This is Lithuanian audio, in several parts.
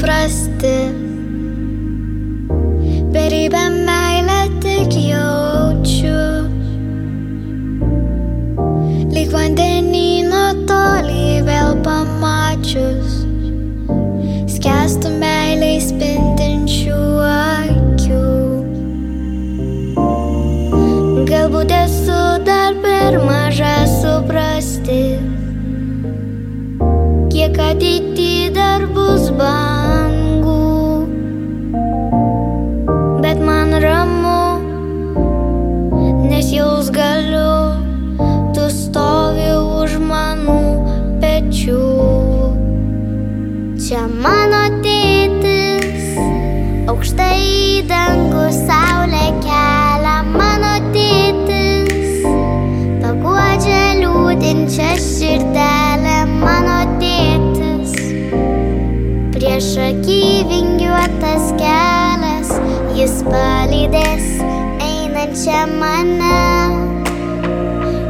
Suprasti. Beribę meilę tik jaučiu. Lyg vandenyno tolį vėl pamačius. Palydės einančią mane.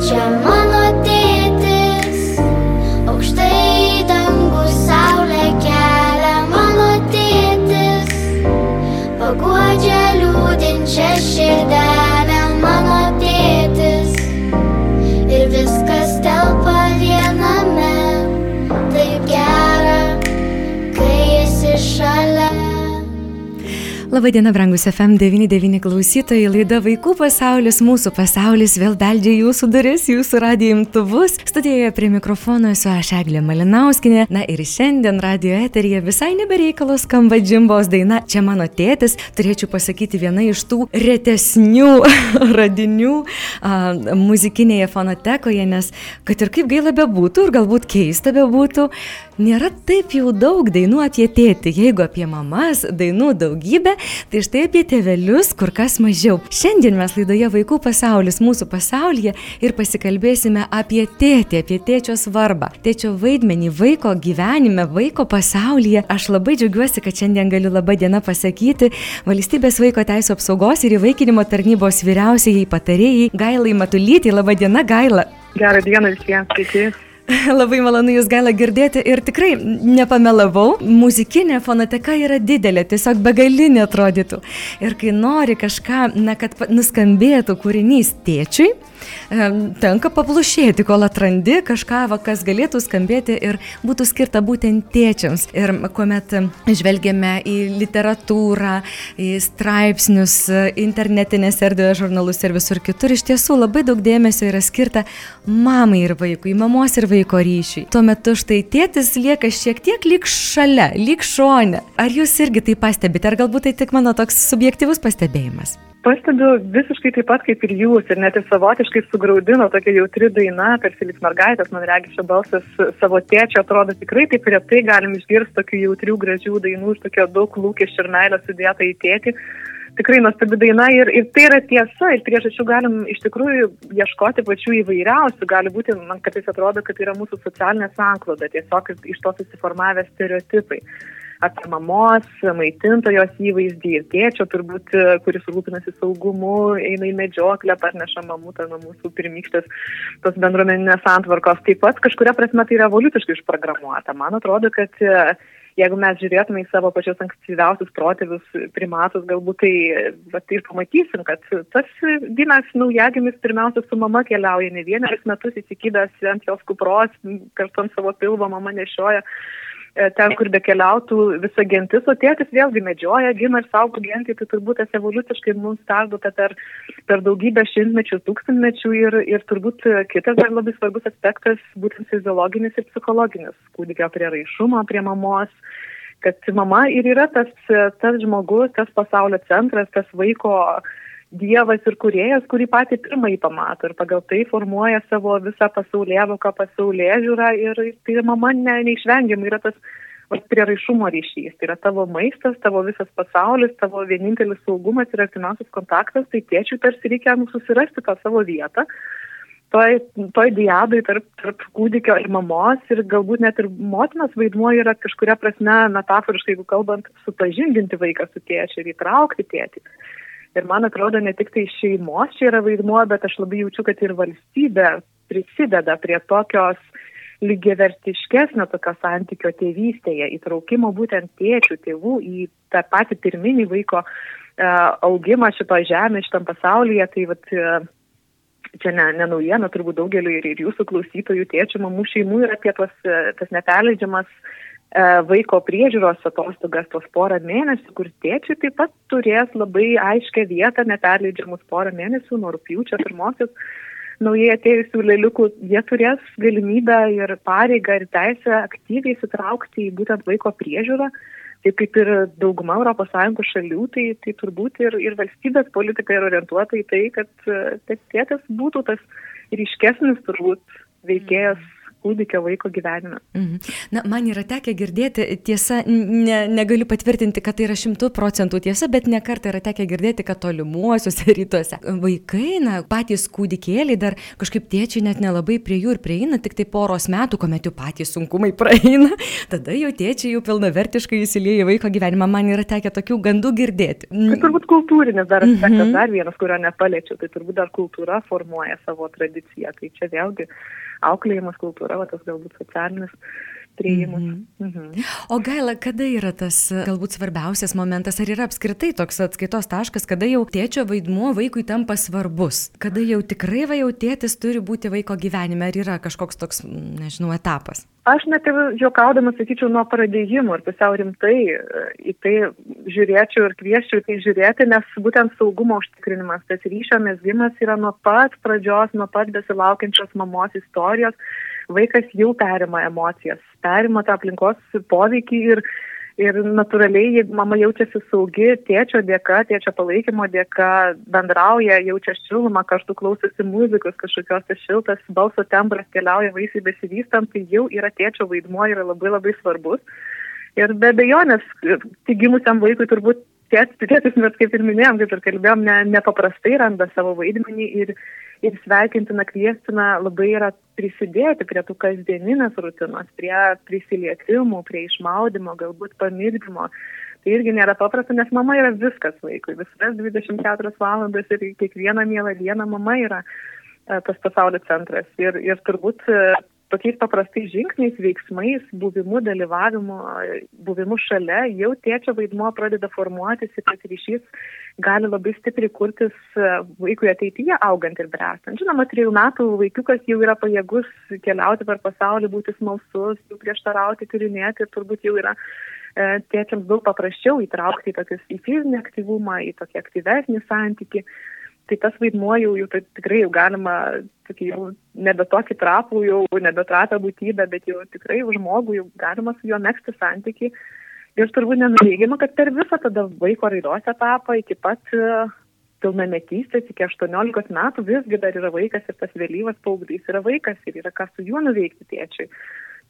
Čia mano Labadiena, brangus FM99 klausytojai, laida Vaikų pasaulis, mūsų pasaulis vėl beldžia jūsų duris, jūsų radijo imtuvus. Studijoje prie mikrofono esu aš Eglė Malinauskinė. Na ir šiandien radio eterija visai nebereikalo skamba džimbos daina Čia mano tėtis. Turėčiau pasakyti viena iš tų retesnių radinių a, muzikinėje fonotekoje, nes kad ir kaip gaila bebūtų ir galbūt keista bebūtų, nėra taip jau daug dainų apie tėtį. Jeigu apie mamas dainų daugybė, tai štai apie tėvelius kur kas mažiau. Šiandien mes laidoje Vaikų pasaulis mūsų pasaulyje ir pasikalbėsime apie tėtį, apie tėčio svarbą, tėčio vaidmenį vaiko gyvenime, vaiko pasaulyje. Aš labai džiaugiuosi, kad šiandien galiu labai dieną pasakyti valstybės vaiko teisų apsaugos ir įvaikinimo tarnybos vyriausiai patarėjai Gailai Matulytį. Labą dieną, Gaila. Gerą dieną visiems, sveiki. Labai malonu Jūs galą girdėti ir tikrai nepamelavau, muzikinė fonoteka yra didelė, tiesiog begalinė atrodytų. Ir kai nori kažką, na, kad nuskambėtų kūrinys tėčiui, tenka paplušėti, kol atrandi kažką, va, kas galėtų skambėti ir būtų skirta būtent tėčiams. Ir kuomet žvelgiame į literatūrą, į straipsnius, internetinės erdvės žurnalus ir visur kitur, iš tiesų labai daug dėmesio yra skirta mamai ir vaikui, mamos ir vaiko ryšiui. Tuo metu štai tėtis lieka šiek tiek lyg šalia, lyg šone. Ar jūs irgi tai pastebite, ar galbūt tai tik mano toks subjektivus pastebėjimas? Pastebiu visiškai taip pat kaip ir jūs ir net ir savotiškai sugraudino tokia jautri daina, tarsi lyg mergaitės, man regis, šio balsas savo tėčio atrodo tikrai taip retai galim išgirsti tokių jautrių, gražių dainų tokio daug lūkesčių ir meilės sudėta į tėtį. Tikrai nuostabi daina ir, ir tai yra tiesa ir priežasčių galim iš tikrųjų ieškoti pačių įvairiausių. Gali būti, man kartais atrodo, kad tai yra mūsų socialinė sankloda, tiesiog iš to susiformavę stereotipai apie mamos, maitintojos įvaizdį ir tėčio turbūt, kuris rūpinasi saugumu, eina į medžioklę, parneša mamutą nuo mūsų pirmykštės tos bendruomeninės santvarkos. Taip pat kažkuria prasme tai yra evoliuciškai išprogramuota. Man atrodo, kad jeigu mes žiūrėtume į savo pačius ankstyviausius protėvius, primatus, galbūt tai, tai ir pamatysim, kad tas gimęs naujagimis pirmiausia su mama keliauja ne vienerius metus įsikydęs ant jos kupros, kartu ant savo pilvo mama nešioja ten, kur bekeliautų visa gentis, o tėtis vėlgi medžioja, gina ir saugo gentį, tai turbūt tas evoliuciškai mums perduota per, per daugybę šimtmečių, tūkstantmečių ir, ir turbūt kitas dar labai svarbus aspektas, būtent fiziologinis ir psichologinis, kūdikio prieraišumo prie mamos, kad mama ir yra tas, tas žmogus, tas pasaulio centras, tas vaiko dievas ir kuriejas, kurį patį pirmąjį pamato ir pagal tai formuoja savo visą pasaulėvoką, pasaulė žiūrą ir tai mama ne, neišvengiamai yra tas prieraišumo ryšys. Tai yra tavo maistas, tavo visas pasaulis, tavo vienintelis saugumas ir artimiausias kontaktas, tai tėčiui tarsi reikia nu, susirasti tą savo vietą. Toj, toj diadai tarp, tarp kūdikio ir mamos ir galbūt net ir motinos vaidmuo yra kažkuria prasme metaforiškai, jeigu kalbant, supažindinti vaiką su tėčiu ir įtraukti tėtį. Ir man atrodo, ne tik tai šeimos čia yra vaidmuo, bet aš labai jaučiu, kad ir valstybė prisideda prie tokios lygiavertiškesnio tokio santykio tėvystėje, įtraukimo būtent tėčių, tėvų į tą patį pirminį vaiko uh, augimą šito žemė, šitam pasaulyje. Tai vat, uh, čia ne, ne naujiena, turbūt daugeliu ir, ir jūsų klausytojų tėčių, mamų šeimų yra apie tos, tas neperleidžiamas uh, vaiko priežiūros atostogas, tos porą mėnesių, kur tėčiai taip pat turės labai aiškę vietą, neperleidžiamus porą mėnesių nuo rūpjūčio pirmosios naujai atėjusių lėliukų, jie turės galimybę ir pareigą ir teisę aktyviai įsitraukti į būtent vaiko priežiūrą. Taip kaip ir dauguma ES šalių, tai, tai turbūt ir, ir valstybės politika yra orientuota į tai, kad tėtis būtų tas ryškesnis turbūt veikėjas kūdikio vaiko gyvenime. Mhm. Na, man yra tekę girdėti, tiesa, ne, negaliu patvirtinti, kad tai yra šimtų procentų tiesa, bet nekartą yra tekę girdėti, kad tolimuosiuose rytuose vaikai, na, patys kūdikėliai dar kažkaip tėčiai net nelabai prie jų ir prieina, tik tai poros metų, kuomet jų patys sunkumai praeina, tada jau tėčiai jau pilnavertiškai įsilieja į vaiko gyvenimą. Man yra tekę tokių gandų girdėti. Tai turbūt kultūrinis dar aspektas, mhm. dar vienas, kurio nepaliečiau, tai turbūt dar kultūra formuoja savo tradiciją. Tai čia vėlgi auklėjimas kultūra, va, tas galbūt socialinis prieimus. Mhm. Mhm. O gaila, kada yra tas galbūt svarbiausias momentas, ar yra apskritai toks atskaitos taškas, kada jau tėčio vaidmuo vaikui tampa svarbus, kada jau tikrai va jau tėtis turi būti vaiko gyvenime, ar yra kažkoks toks, nežinau, etapas? Aš net ir juokaudamas sakyčiau nuo pradėjimų ir pusiau rimtai e, į tai žiūrėčiau ir kvieščiau tai žiūrėti, nes būtent saugumo užtikrinimas, tas ryšio mesgymas yra nuo pat pradžios, nuo pat besilaukiančios mamos istorijos vaikas jau perima emocijas, perima tą aplinkos poveikį ir, ir natūraliai, jeigu mama jaučiasi saugi, tėčio dėka, tėčio palaikymo dėka, bendrauja, jaučia šilumą, kartu klausosi muzikos, kažkokios tai šiltas balso tembras keliauja vaisiai besivystant, tai jau yra tėčio vaidmuo, yra labai labai svarbus. Ir be abejonės, tik gimusiam vaikui turbūt tėtis, mes kaip ir minėjom, kaip ir kalbėjom, ne, nepaprastai randa savo vaidmenį ir, ir sveikintina, kviestina labai yra prisidėti prie tų kasdieninės rutinos, prie prisilietimų, prie išmaudimo, galbūt pamirdymo. Tai irgi nėra paprasta, nes mama yra viskas vaikui, visas 24 valandas ir kiekvieną mielą dieną mama yra e, tas pasaulio centras. Ir, ir turbūt e, tokiais paprastais žingsniais, veiksmais, buvimu, dalyvavimu, buvimu šalia, jau tėčio vaidmuo pradeda formuotis ir tas ryšys gali labai stipriai kurtis e, vaikui ateityje augant ir bręstant. Žinoma, trijų metų vaikiukas jau yra pajėgus keliauti per pasaulį, būti smalsus, jau prieštarauti, tyrinėti ir turbūt jau yra e, tėčiams daug paprasčiau įtraukti į tokius į fizinį aktyvumą, į tokį aktyvesnį santyki tai tas vaidmuo jau, jau tai tikrai jau galima, tokį jau nebe tokį trapų, jau nebe trapę būtybę, bet jau tikrai už žmogų jau galima su juo mėgsti santyki. Ir turbūt nenuveigiama, kad per visą tada vaiko raidos etapą iki pat e, pilnametystės, iki 18 metų visgi dar yra vaikas ir tas vėlyvas paauglys yra vaikas ir yra ką su juo nuveikti tėčiui.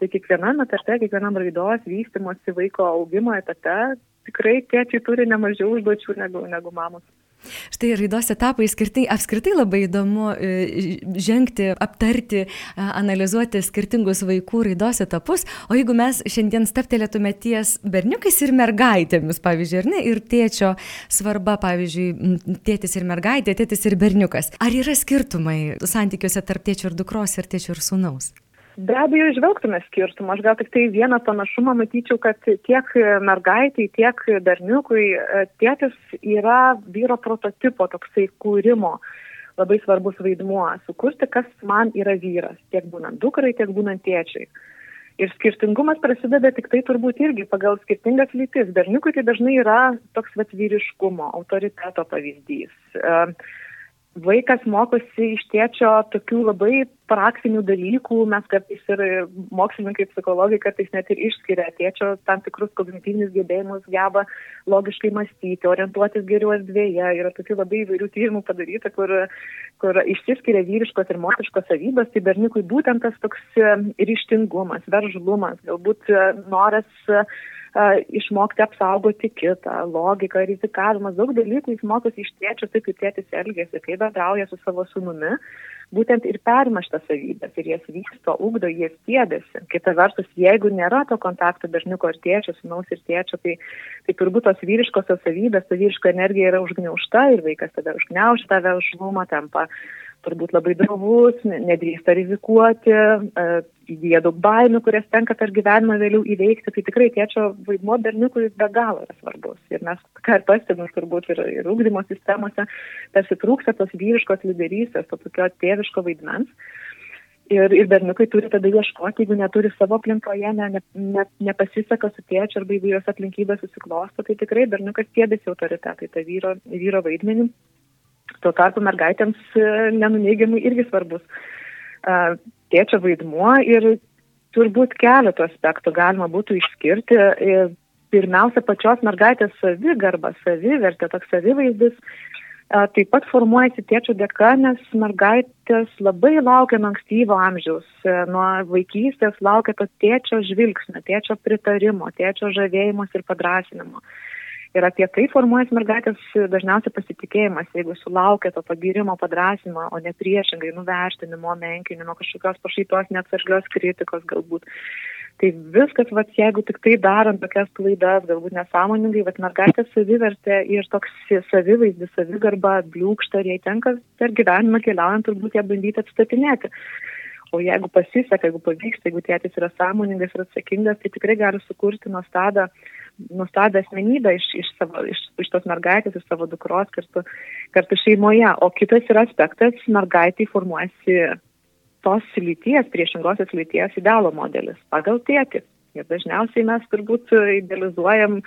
Tai kiekvienam etape, kiekvienam raidos vystimosi vaiko augimo etape tikrai tėčiai turi nemažiau užduočių negu, negu mamos. Štai raidos etapai skirtai, apskritai labai įdomu e, žengti, aptarti, analizuoti skirtingus vaikų raidos etapus. O jeigu mes šiandien staptelėtume ties berniukais ir mergaitėmis, pavyzdžiui, ar ne, ir tėčio svarba, pavyzdžiui, tėtis ir mergaitė, tėtis ir berniukas. Ar yra skirtumai santykiuose tarp tėčio ir dukros ir tėčio ir sūnaus? Be abejo, išvelgtume skirtumą. Aš gal tik tai vieną panašumą matyčiau, kad tiek mergaitai, tiek berniukui e, tėtis yra vyro prototipo toksai kūrimo labai svarbus vaidmuo - sukurti, kas man yra vyras, tiek būnant dukrai, tiek būnant tėčiai. Ir skirtingumas prasideda tik tai turbūt irgi pagal skirtingas lytis. Berniukui tai dažnai yra toks vat vyriškumo, autoriteto pavyzdys. Uh, vaikas mokosi iš tėčio tokių labai praktinių dalykų, mes kartais ir mokslininkai, psichologai kartais net ir išskiria tėčio tam tikrus kognityvinius gebėjimus, geba logiškai mąstyti, orientuotis geriau erdvėje. Yra tokių labai įvairių tyrimų padaryta, kur, kur išsiskiria vyriškos ir moteriškos savybės, tai berniukui būtent tas toks e, ryštingumas, veržlumas, galbūt e, noras išmokti apsaugoti kitą, logika, rizikavimas, daug dalykų jis mokosi iš tėčio, taip kaip tėtis elgesi, kaip bendrauja su savo sunumi, būtent ir perima šitas savybės ir jas vyksto, ugdo, jie stėdėsi. Kita vertus, jeigu nėra to kontakto berniuko ir tėčio, sunaus ir tėčio, tai, tai turbūt tos vyriškosios savybės, ta vyriška energija yra užgniaužta ir vaikas tada užgniaužta, vėl žlumą tampa turbūt labai drovus, nedrįsta rizikuoti, e, įgyja daug baimių, kurias tenka per gyvenimą vėliau įveikti, tai tikrai tėčio vaidmo berniukui be galo yra svarbus. Ir mes, ką ir pastebim, turbūt ir, ir ūkdymo sistemose, tarsi trūksta tos vyriškos lyderystės, to tokio tėviško vaidmens. Ir, ir berniukai turi tada ieškoti, jeigu neturi savo aplinkoje, ne, ne, ne, nepasiseka su tėčiu arba įvairios aplinkybės susiklosto, tai tikrai berniukas tiedėsi autoritetai, tą vyro, vyro vaidmenį Tuo tarpu mergaitėms e, nenuneigiamai irgi svarbus tėčio vaidmuo ir turbūt keletų aspektų galima būtų išskirti. E, pirmiausia, pačios mergaitės savigarba, savivertė, toks savivaizdis taip pat formuojasi tėčio dėka, nes mergaitės labai laukia nuo ankstyvo amžiaus, e, nuo vaikystės laukia to tėčio žvilgsnio, tėčio pritarimo, tėčio žavėjimus ir padrasinimo. Ir apie tai formuojas mergaitės dažniausiai pasitikėjimas, jeigu sulaukia to pagirimo, padrasimo, o ne priešingai nuvertinimo, menkinimo, kažkokios pašaitos, neatsargios kritikos galbūt. Tai viskas, vat, jeigu tik tai darant tokias klaidas, galbūt nesąmoningai, vat, mergaitės savivertė ir toks savivaizdis, savigarba bliūkšta jai tenka per gyvenimą keliaujant turbūt ją bandyti atstatinėti. O jeigu pasiseka, jeigu pavyksta, jeigu tėtis yra sąmoningas ir atsakingas, tai tikrai gali sukurti nuostabią nuostabią asmenybę iš, iš, savo, iš, iš tos mergaitės, iš savo dukros kartu, kartu šeimoje. O kitas yra aspektas, mergaitai formuojasi tos lyties, priešingosios lyties idealo modelis pagal tėtį. Ir dažniausiai mes turbūt idealizuojam e,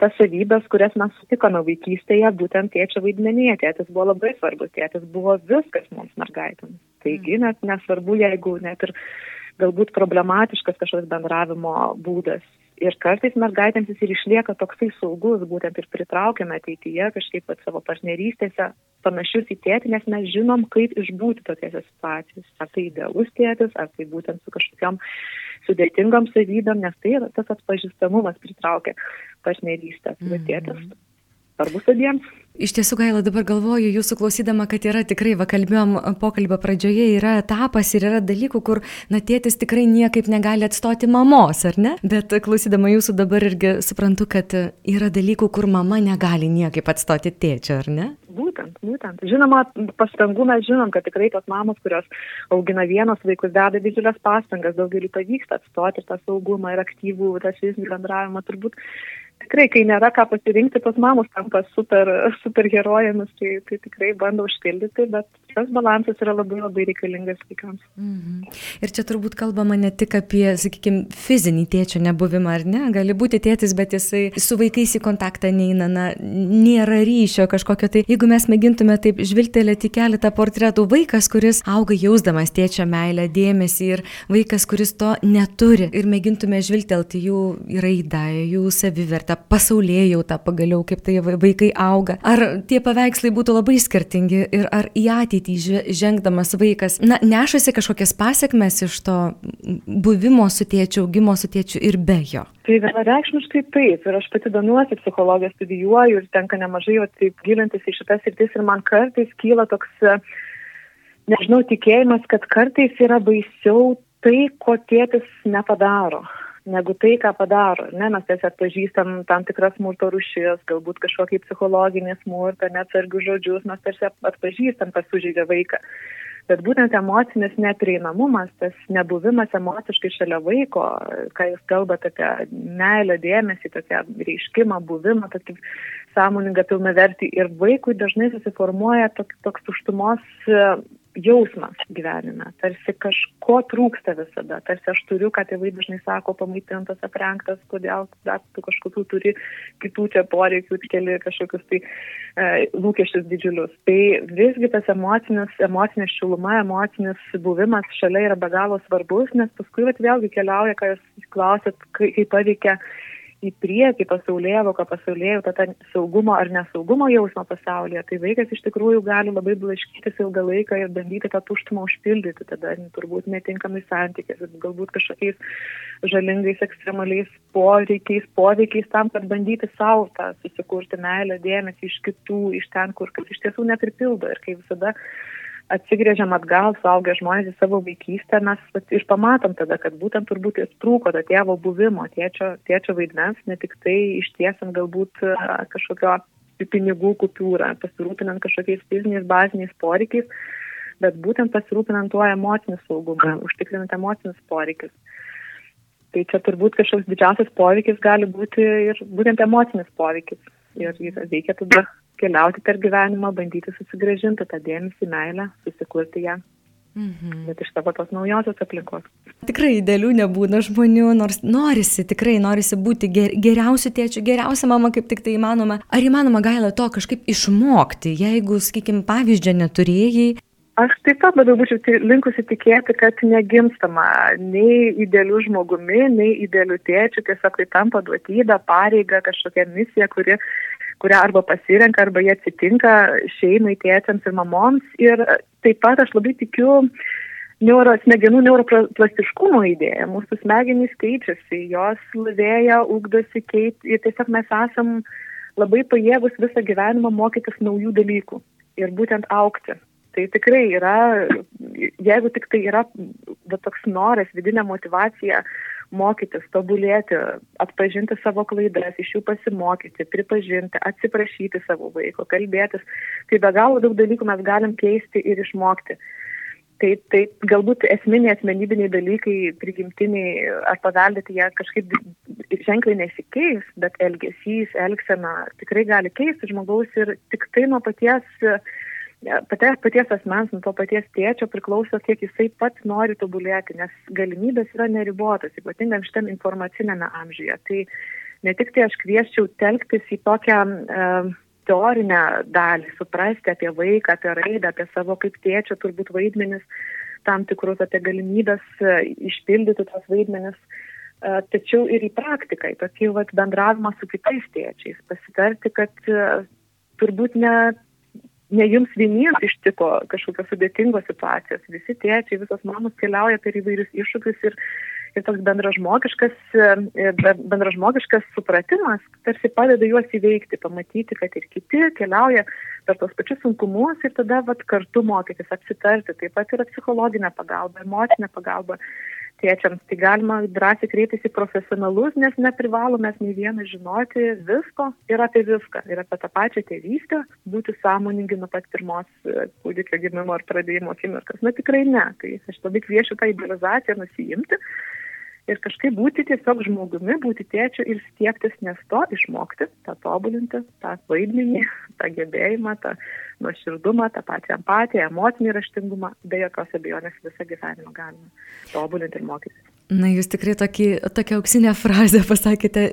tas savybės, kurias mes sutikome vaikystėje, būtent tėčio vaidmenyje. Tėtis buvo labai svarbus, tėtis buvo viskas mums mergaitėms. Taigi net nesvarbu, jeigu net ir galbūt problematiškas kažkoks bendravimo būdas ir kartais mergaitėms jis ir išlieka toksai saugus, būtent ir pritraukiame ateityje kažkaip pat savo partnerystėse panašius į tėtį, nes mes žinom, kaip išbūti tokiose situacijose. Ar tai idealus tėtis, ar tai būtent su kažkokiam sudėtingam savybėm, nes tai tas atpažįstamumas pritraukia partnerystę. Mm -hmm. Tėtis svarbus abiems. Iš tiesų, gaila, dabar galvoju, jūsų klausydama, kad yra tikrai, va kalbėjom pokalbio pradžioje, yra etapas ir yra dalykų, kur, na, tėtis tikrai niekaip negali atstoti mamos, ar ne? Bet klausydama jūsų dabar irgi suprantu, kad yra dalykų, kur mama negali niekaip atstoti tėčio, ar ne? Būtent, būtent. Žinoma, pastangų mes žinom, kad tikrai tos mamos, kurios augina vienos vaikus, deda didžiulės pastangas, daugeliu pavyksta atstoti tą saugumą ir aktyvų, tą fizinį bendravimą. Turbūt tikrai, kai nėra ką pasirinkti, tos mamos tampa super, super herojėmis, tai, tai tikrai bando užpildyti, bet tas balansas yra labai labai reikalingas vaikams. Mhm. Ir čia turbūt kalbama ne tik apie, sakykime, fizinį tėčio nebuvimą, ar ne? Gali būti tėtis, bet jisai su vaikais į kontaktą neina, na, nėra ryšio kažkokio. Tai jeigu mes mėgintume taip žvilgtelėti keletą portretų, vaikas, kuris auga jausdamas tėčio meilę, dėmesį ir vaikas, kuris to neturi ir mėgintume žvilgtelti jų raidą, jų savivertę, pasaulyje jau tą pagaliau, kaip tai vaikai auga. Ar tie paveikslai būtų labai skirtingi ir ar į ateitį ateitį žengdamas vaikas, na, nešasi kažkokias pasiekmes iš to buvimo su tėčiu, augimo su tėčiu ir be jo? Tai vienareikšmiškai taip. Ir aš pati domiuosi psichologiją, studijuoju ir tenka nemažai jo taip gilintis į šitas rytis ir man kartais kyla toks, nežinau, tikėjimas, kad kartais yra baisiau tai, ko tėtis nepadaro negu tai, ką padaro. Ne, mes tiesiog pažįstam tam tikras smurto rušis, galbūt kažkokį psichologinį smurtą, neatsargių žodžius, mes tarsi atpažįstam, kas sužydė vaiką. Bet būtent emocinis neprieinamumas, tas nebuvimas emociškai šalia vaiko, ką jūs kalbate apie meilę, dėmesį, tokią reiškimą, buvimą, tokį sąmoningą pilnavertį ir vaikui dažnai susiformuoja toks, toks tuštumos jausmą gyvenime, tarsi kažko trūksta visada, tarsi aš turiu, ką tėvai dažnai sako, pamaitintas, aprengtas, kodėl dar tu kažkokių turi kitų čia poreikių, keli kažkokius tai e, lūkesčius didžiulius. Tai visgi tas emocinis, emocinė šiluma, emocinis buvimas šalia yra be galo svarbus, nes paskui vėlgi keliauja, ką jūs klausėt, kaip paveikia į priekį pasaulyje, voką pasaulyje, tą saugumo ar nesaugumo jausmą pasaulyje, tai vaikas iš tikrųjų gali labai blaškytis ilgą laiką ir bandyti tą tuštumą užpildyti, tada turbūt netinkamai santykiais, galbūt kažkokiais žalingais, ekstremaliais poreikiais, poveikiais tam, kad bandyti savo tą susikurti meilę, dėmesį iš kitų, iš ten, kur iš tiesų nepripildo. Ir kai visada atsigrėžiam atgal, suaugę žmonės į savo vaikystę, mes ir pamatom tada, kad būtent turbūt ir trūko to tėvo buvimo, tėčio, tėčio vaidmens, ne tik tai ištiesiant galbūt kažkokio pinigų kupiūrą, pasirūpinant kažkokiais fiziniais baziniais poreikiais, bet būtent pasirūpinant tuo emociniu saugumu, užtikrinant emocinius poreikius. Tai čia turbūt kažkoks didžiausias poveikis gali būti ir būtent emocinis poveikis. Ir, ir reikia tada keliauti per gyvenimą, bandyti susigražinti tą dėmesį, meilę, susikurti ją. Mhm. Bet iš savo tos naujosios aplinkos. Tikrai idealių nebūna žmonių, nors norisi, tikrai norisi būti ger, geriausiu tėčiu, geriausia mama, kaip tik tai įmanoma. Ar įmanoma gaila to kažkaip išmokti, jeigu, sakykime, pavyzdžio neturėjai? Aš taip pat labiau būčiau linkusi tikėti, kad negimstama nei idealių žmogumi, nei idealių tėčių, tiesiog tai tampa duotybė, pareiga, kažkokia misija, kuri kurią arba pasirenka, arba jie atsitinka šeimai, tėčiams ir mamoms. Ir taip pat aš labai tikiu neuro, smegenų neuroplastiškumo idėja. Mūsų smegenys keičiasi, jos lavėja, ugdosi, keit, ir tiesiog mes esam labai pajėgus visą gyvenimą mokytis naujų dalykų ir būtent aukti. Tai tikrai yra, jeigu tik tai yra toks noras, vidinė motivacija mokytis, tobulėti, atpažinti savo klaidas, iš jų pasimokyti, pripažinti, atsiprašyti savo vaiko, kalbėtis. Tai be galo daug dalykų mes galim keisti ir išmokti. Tai, tai galbūt esminiai asmenybiniai dalykai, prigimtiniai ar paveldėti, jie kažkaip ženkliai nesikeis, bet elgesys, elgsena tikrai gali keisti žmogaus ir tik tai nuo paties uh, paties, paties asmens, nuo to paties tėčio priklauso, kiek jisai pats nori tobulėti, nes galimybės yra neribotas, ypatingai šitam informacinėme amžiuje. Tai ne tik tai aš kvieščiau telktis į tokią e, teorinę dalį, suprasti apie vaiką, apie raidą, apie savo kaip tėčio turbūt vaidmenis, tam tikrus apie galimybės e, išpildyti tos vaidmenis. E, tačiau ir į praktiką, į tokį vat, bendravimą su kitais tėčiais, pasitarti, kad e, turbūt ne ne jums vieniems ištiko kažkokios sudėtingos situacijos. Visi tėčiai, visos mamos keliauja per įvairius iššūkius ir, ir toks bendražmogiškas, e, bendražmogiškas supratimas tarsi padeda juos įveikti, pamatyti, kad ir kiti keliauja per tos pačius sunkumus ir tada vat, kartu mokytis, apsitarti. Taip pat yra psichologinė pagalba, emocinė pagalba tėčiams, tai galima drąsiai kreiptis į profesionalus, nes neprivalome nei vieną žinoti. Visko ir apie viską, ir apie tą pačią tėvystę, būti sąmoningi nuo pat pirmos e, kūdikio gimimo ar pradėjimo akimirkas. Na tikrai ne, tai aš labai kviečiu tą idealizaciją nusijimti ir kažkaip būti tiesiog žmogumi, būti tėčiu ir stiektis, nes to išmokti, tą tobulinti, tą vaidmenį, tą gebėjimą, tą nuoširdumą, tą pačią empatiją, emocinį raštingumą, be jokios abejonės visą gyvenimą galime tobulinti ir mokytis. Na, jūs tikrai tokį, tokią auksinę frazę pasakėte,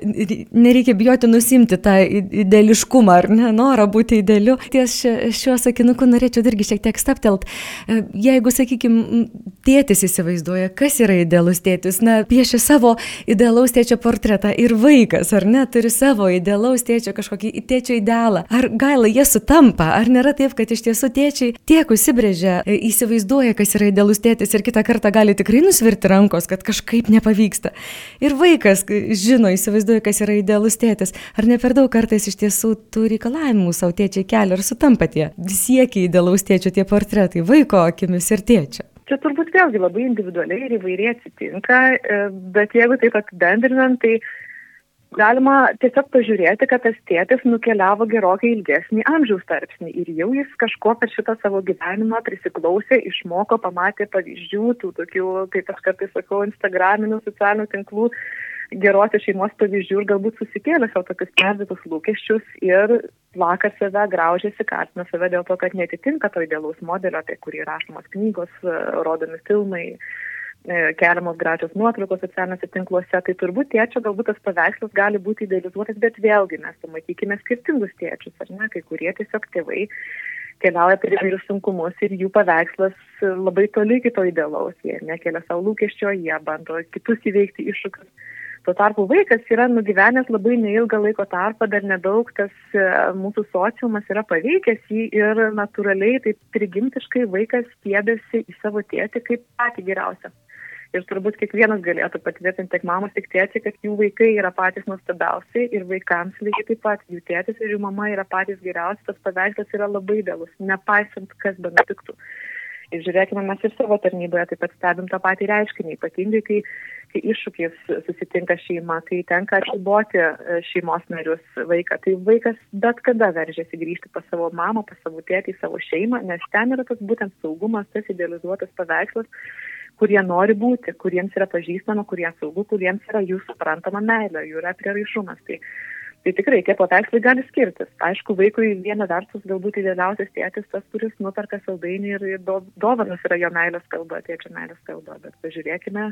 nereikia bijoti nusimti tą ideališkumą ar ne, norą būti idealiu. Ties šiuo sakinuku norėčiau irgi šiek tiek staptelt. E, jeigu, sakykime, tėtis įsivaizduoja, kas yra idealus tėtis, na, piešia savo idealaus tėčio portretą ir vaikas, ar ne, turi savo idealaus tėčio kažkokį tėčio idealą. Ar gaila jie sutampa, ar nėra taip, kad iš tiesų tėčiai tiek užsibrėžia, e, įsivaizduoja, kas yra idealus tėtis ir kitą kartą gali tikrai nusvirti rankos, kad kažkas kažkaip nepavyksta. Ir vaikas žino, įsivaizduoja, kas yra idealus tėtis. Ar ne per daug kartais iš tiesų tų reikalavimų savo tėčiai kelia ir sutampa tie siekiai idealaus tėčio tie portretai vaiko akimis ir tėčio? Čia turbūt vėlgi labai individualiai ir įvairiai atsitinka, e, bet jeigu taip apibendrinant, tai galima tiesiog pažiūrėti, kad tas tėtis nukeliavo gerokai ilgesnį amžiaus tarpsnį ir jau jis kažko per šitą savo gyvenimą prisiklausė, išmoko, pamatė pavyzdžių, tų tokių, kaip aš kartais sakau, instagraminių socialinių tinklų gerosios šeimos pavyzdžių ir galbūt susikėlė savo tokius perdėtus lūkesčius ir plaka save, graužiasi, kaltina save dėl to, kad netitinka to idealaus modelio, apie kurį rašomos knygos, rodomi filmai, keliamos gražios nuotraukos socialiniuose tinkluose, tai turbūt tėčio galbūt tas paveikslas gali būti idealizuotas, bet vėlgi mes pamatykime skirtingus tėčius, ar ne, kai kurie tiesiog tėvai keliauja per įvairius sunkumus ir jų paveikslas labai toli kito idealaus, jie nekelia savo lūkesčio, jie bando kitus įveikti iššūkius. Tuo tarpu vaikas yra nugyvenęs labai neilgą laiko tarpą, dar nedaug tas e, mūsų sociumas yra paveikęs jį ir natūraliai, taip prigimtiškai vaikas stiebėsi į savo tėtį kaip patį geriausią. Ir turbūt kiekvienas galėtų patvirtinti, tiek mamos, tiek tėčiai, kad jų vaikai yra patys nuostabiausi ir vaikams lygiai taip pat jų tėtis ir jų mama yra patys geriausi, tas paveikslas yra labai dėlus, nepaisant, kas be nutiktų. Ir žiūrėkime, mes ir savo tarnyboje taip pat stebim tą patį reiškinį, ypatingai kai, kai iššūkis susitinka šeima, kai tenka atsiboti e, šeimos narius vaiką. Tai vaikas bet kada veržiasi grįžti pas savo mamą, pas savo tėtį, savo šeimą, nes ten yra tas būtent saugumas, tas idealizuotas paveikslas, kur jie nori būti, kuriems yra pažįstama, kuriems saugu, kuriems yra jų suprantama meilė, jų yra prieraišumas. Tai, tai tikrai tie paveikslai gali skirtis. Aišku, vaikui viena vertus galbūt idealiausias tėtis tas, kuris nuperka saldainį ir do, dovanas yra jo meilės kalba, tėčio meilės kalba. Bet pažiūrėkime,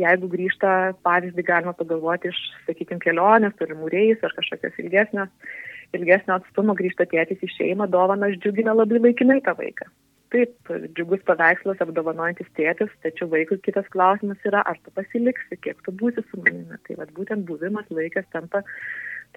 jeigu grįžta, pavyzdį galima pagalvoti iš, sakykime, kelionės, tolimų reisų ar kažkokios ilgesnio, ilgesnio atstumo grįžta tėtis į šeimą, dovanas džiugina labai laikinai tą vaiką. Taip džiugus paveikslas apdovanojantis tėtis tačiau vaikui kitas klausimas yra ar tu pasiliksi kiek tu būsi su manimi. Tai vat būtent buvimas laikas tampa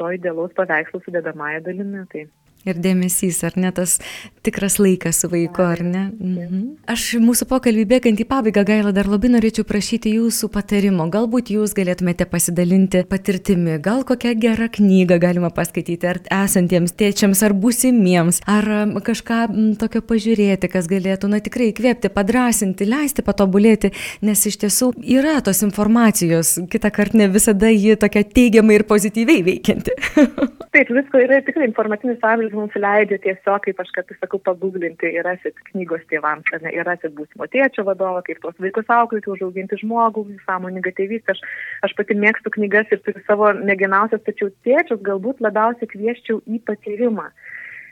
to idealaus paveikslo sudedamąja dalimi tai Ir dėmesys, ar ne tas tikras laikas su vaiku, ar ne? Mhm. Aš mūsų pokalbį bėgant į pabaigą, Gaila, dar labai norėčiau prašyti jūsų patarimo. Galbūt jūs galėtumėte pasidalinti patirtimi, gal kokią gerą knygą galima paskaityti, ar esantiems tėčiams, ar būsimiems, ar kažką tokio pažiūrėti, kas galėtų, na tikrai įkvėpti, padrasinti, leisti patobulėti, nes iš tiesų yra tos informacijos, kitą kartą ne visada ji tokia teigiamai ir pozityviai veikianti. Taip, visko yra tikrai informacinis amžius kuris mums leidžia tiesiog, kaip aš kartais sakau, paguglinti ir rasit knygos tėvams, ne, ir rasit būsimo tėčio vadovą, kaip tos vaikus auklėti, užauginti žmogų, sąmoningą tėvystę. Aš, aš pati mėgstu knygas ir turiu savo mėgiamiausias, tačiau tėčius galbūt labiausiai kvieščiau į patyrimą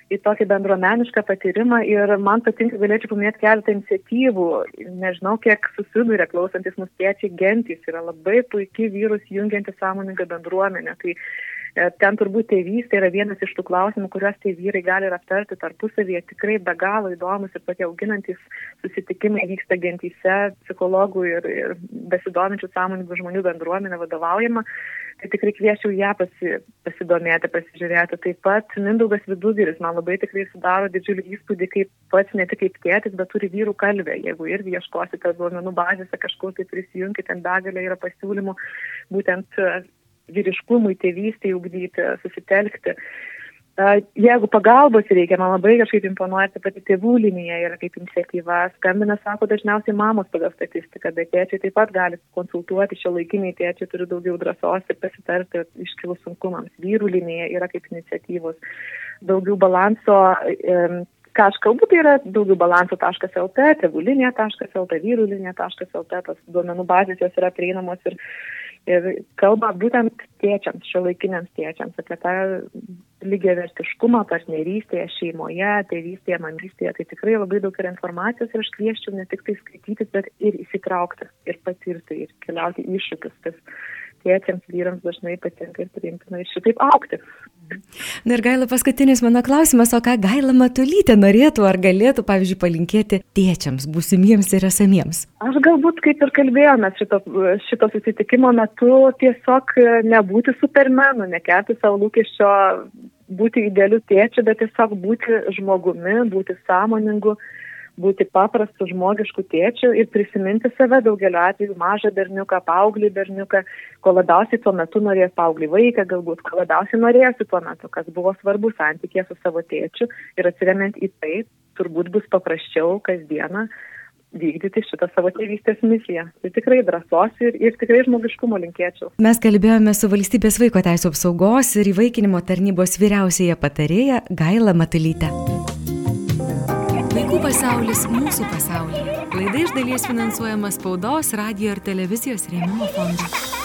į tokį bendruomenišką patyrimą ir man patinka, galėčiau paminėti keletą iniciatyvų, nežinau, kiek susiduria klausantis mus tėčiai gentys, yra labai puikiai vyrus jungianti sąmoningą bendruomenę. Tai ten turbūt tėvystė yra vienas iš tų klausimų, kuriuos tie vyrai gali ir aptarti tarpusavyje. Tikrai be galo įdomus ir tokie auginantis susitikimai vyksta gentyse, psichologų ir, ir besidominčių sąmoningų žmonių bendruomenė vadovaujama. Tai tikrai kviečiau ją pasi, pasidomėti, pasižiūrėti. Taip pat Mindaugas Vidugiris man labai tikrai sudaro didžiulį įspūdį, kaip pats ne tik kaip tėtis, bet turi vyrų kalbę. Jeigu irgi ieškosite duomenų bazėse kažkur, tai prisijunkite, ten begalė yra pasiūlymų būtent vyriškumui, tėvystėje ugdyti, susitelkti. Jeigu pagalbos reikia, man labai kažkaip imponuoja ta pati tėvų linija yra kaip iniciatyva. Skambina, sako, dažniausiai mamos pagal statistiką, bet tėčiai taip pat gali konsultuoti, šio laikiniai tėčiai turi daugiau drąsos ir pasitarti iškilus sunkumams. Vyrų linija yra kaip iniciatyvos. Daugiau balanso ką aš kalbu, tai yra daugiau balanso.lt, tėvų linija.lt, vyrų linija.lt, tos duomenų bazės jos yra prieinamos ir ir kalba būtent tėčiams, šio laikiniams tėčiams, apie tą lygiavertiškumą partnerystėje, šeimoje, tėvystėje, mamystėje. Tai tikrai labai daug yra informacijos ir aš kvieščiau ne tik tai skaityti, bet ir įsitraukti, ir patirti, ir keliauti iššūkius, kas tėčiams, vyrams dažnai patinka ir priimtina ir šitaip aukti. Na ir gaila paskutinis mano klausimas, o ką gaila matulytė norėtų ar galėtų, pavyzdžiui, palinkėti tėčiams, būsimiems ir esamiems? Aš galbūt, kaip ir kalbėjome šito, šito susitikimo metu, tiesiog nebūti supermenu, nekelti savo lūkesčio būti idealiu tėčiu, bet tiesiog būti žmogumi, būti sąmoningu būti paprastu žmogišku tėčiu ir prisiminti save daugeliu atveju mažą berniuką, paauglį berniuką, ko labiausiai tuo metu norės paauglį vaiką, galbūt ko labiausiai norėsi tuo metu, kas buvo svarbu santykė su savo tėčiu ir atsiriamant į tai, turbūt bus paprasčiau kasdieną vykdyti šitą savo tėvystės misiją. Tai tikrai drąsos ir, ir tikrai žmogiškumo linkėčiau. Mes kalbėjome su valstybės vaiko teisų apsaugos ir įvaikinimo tarnybos vyriausiaja patarėja Gaila Matulyte. Pasaulis mūsų pasaulyje. Laida iš dalies finansuojama spaudos, radio ir televizijos rėmimo fondo.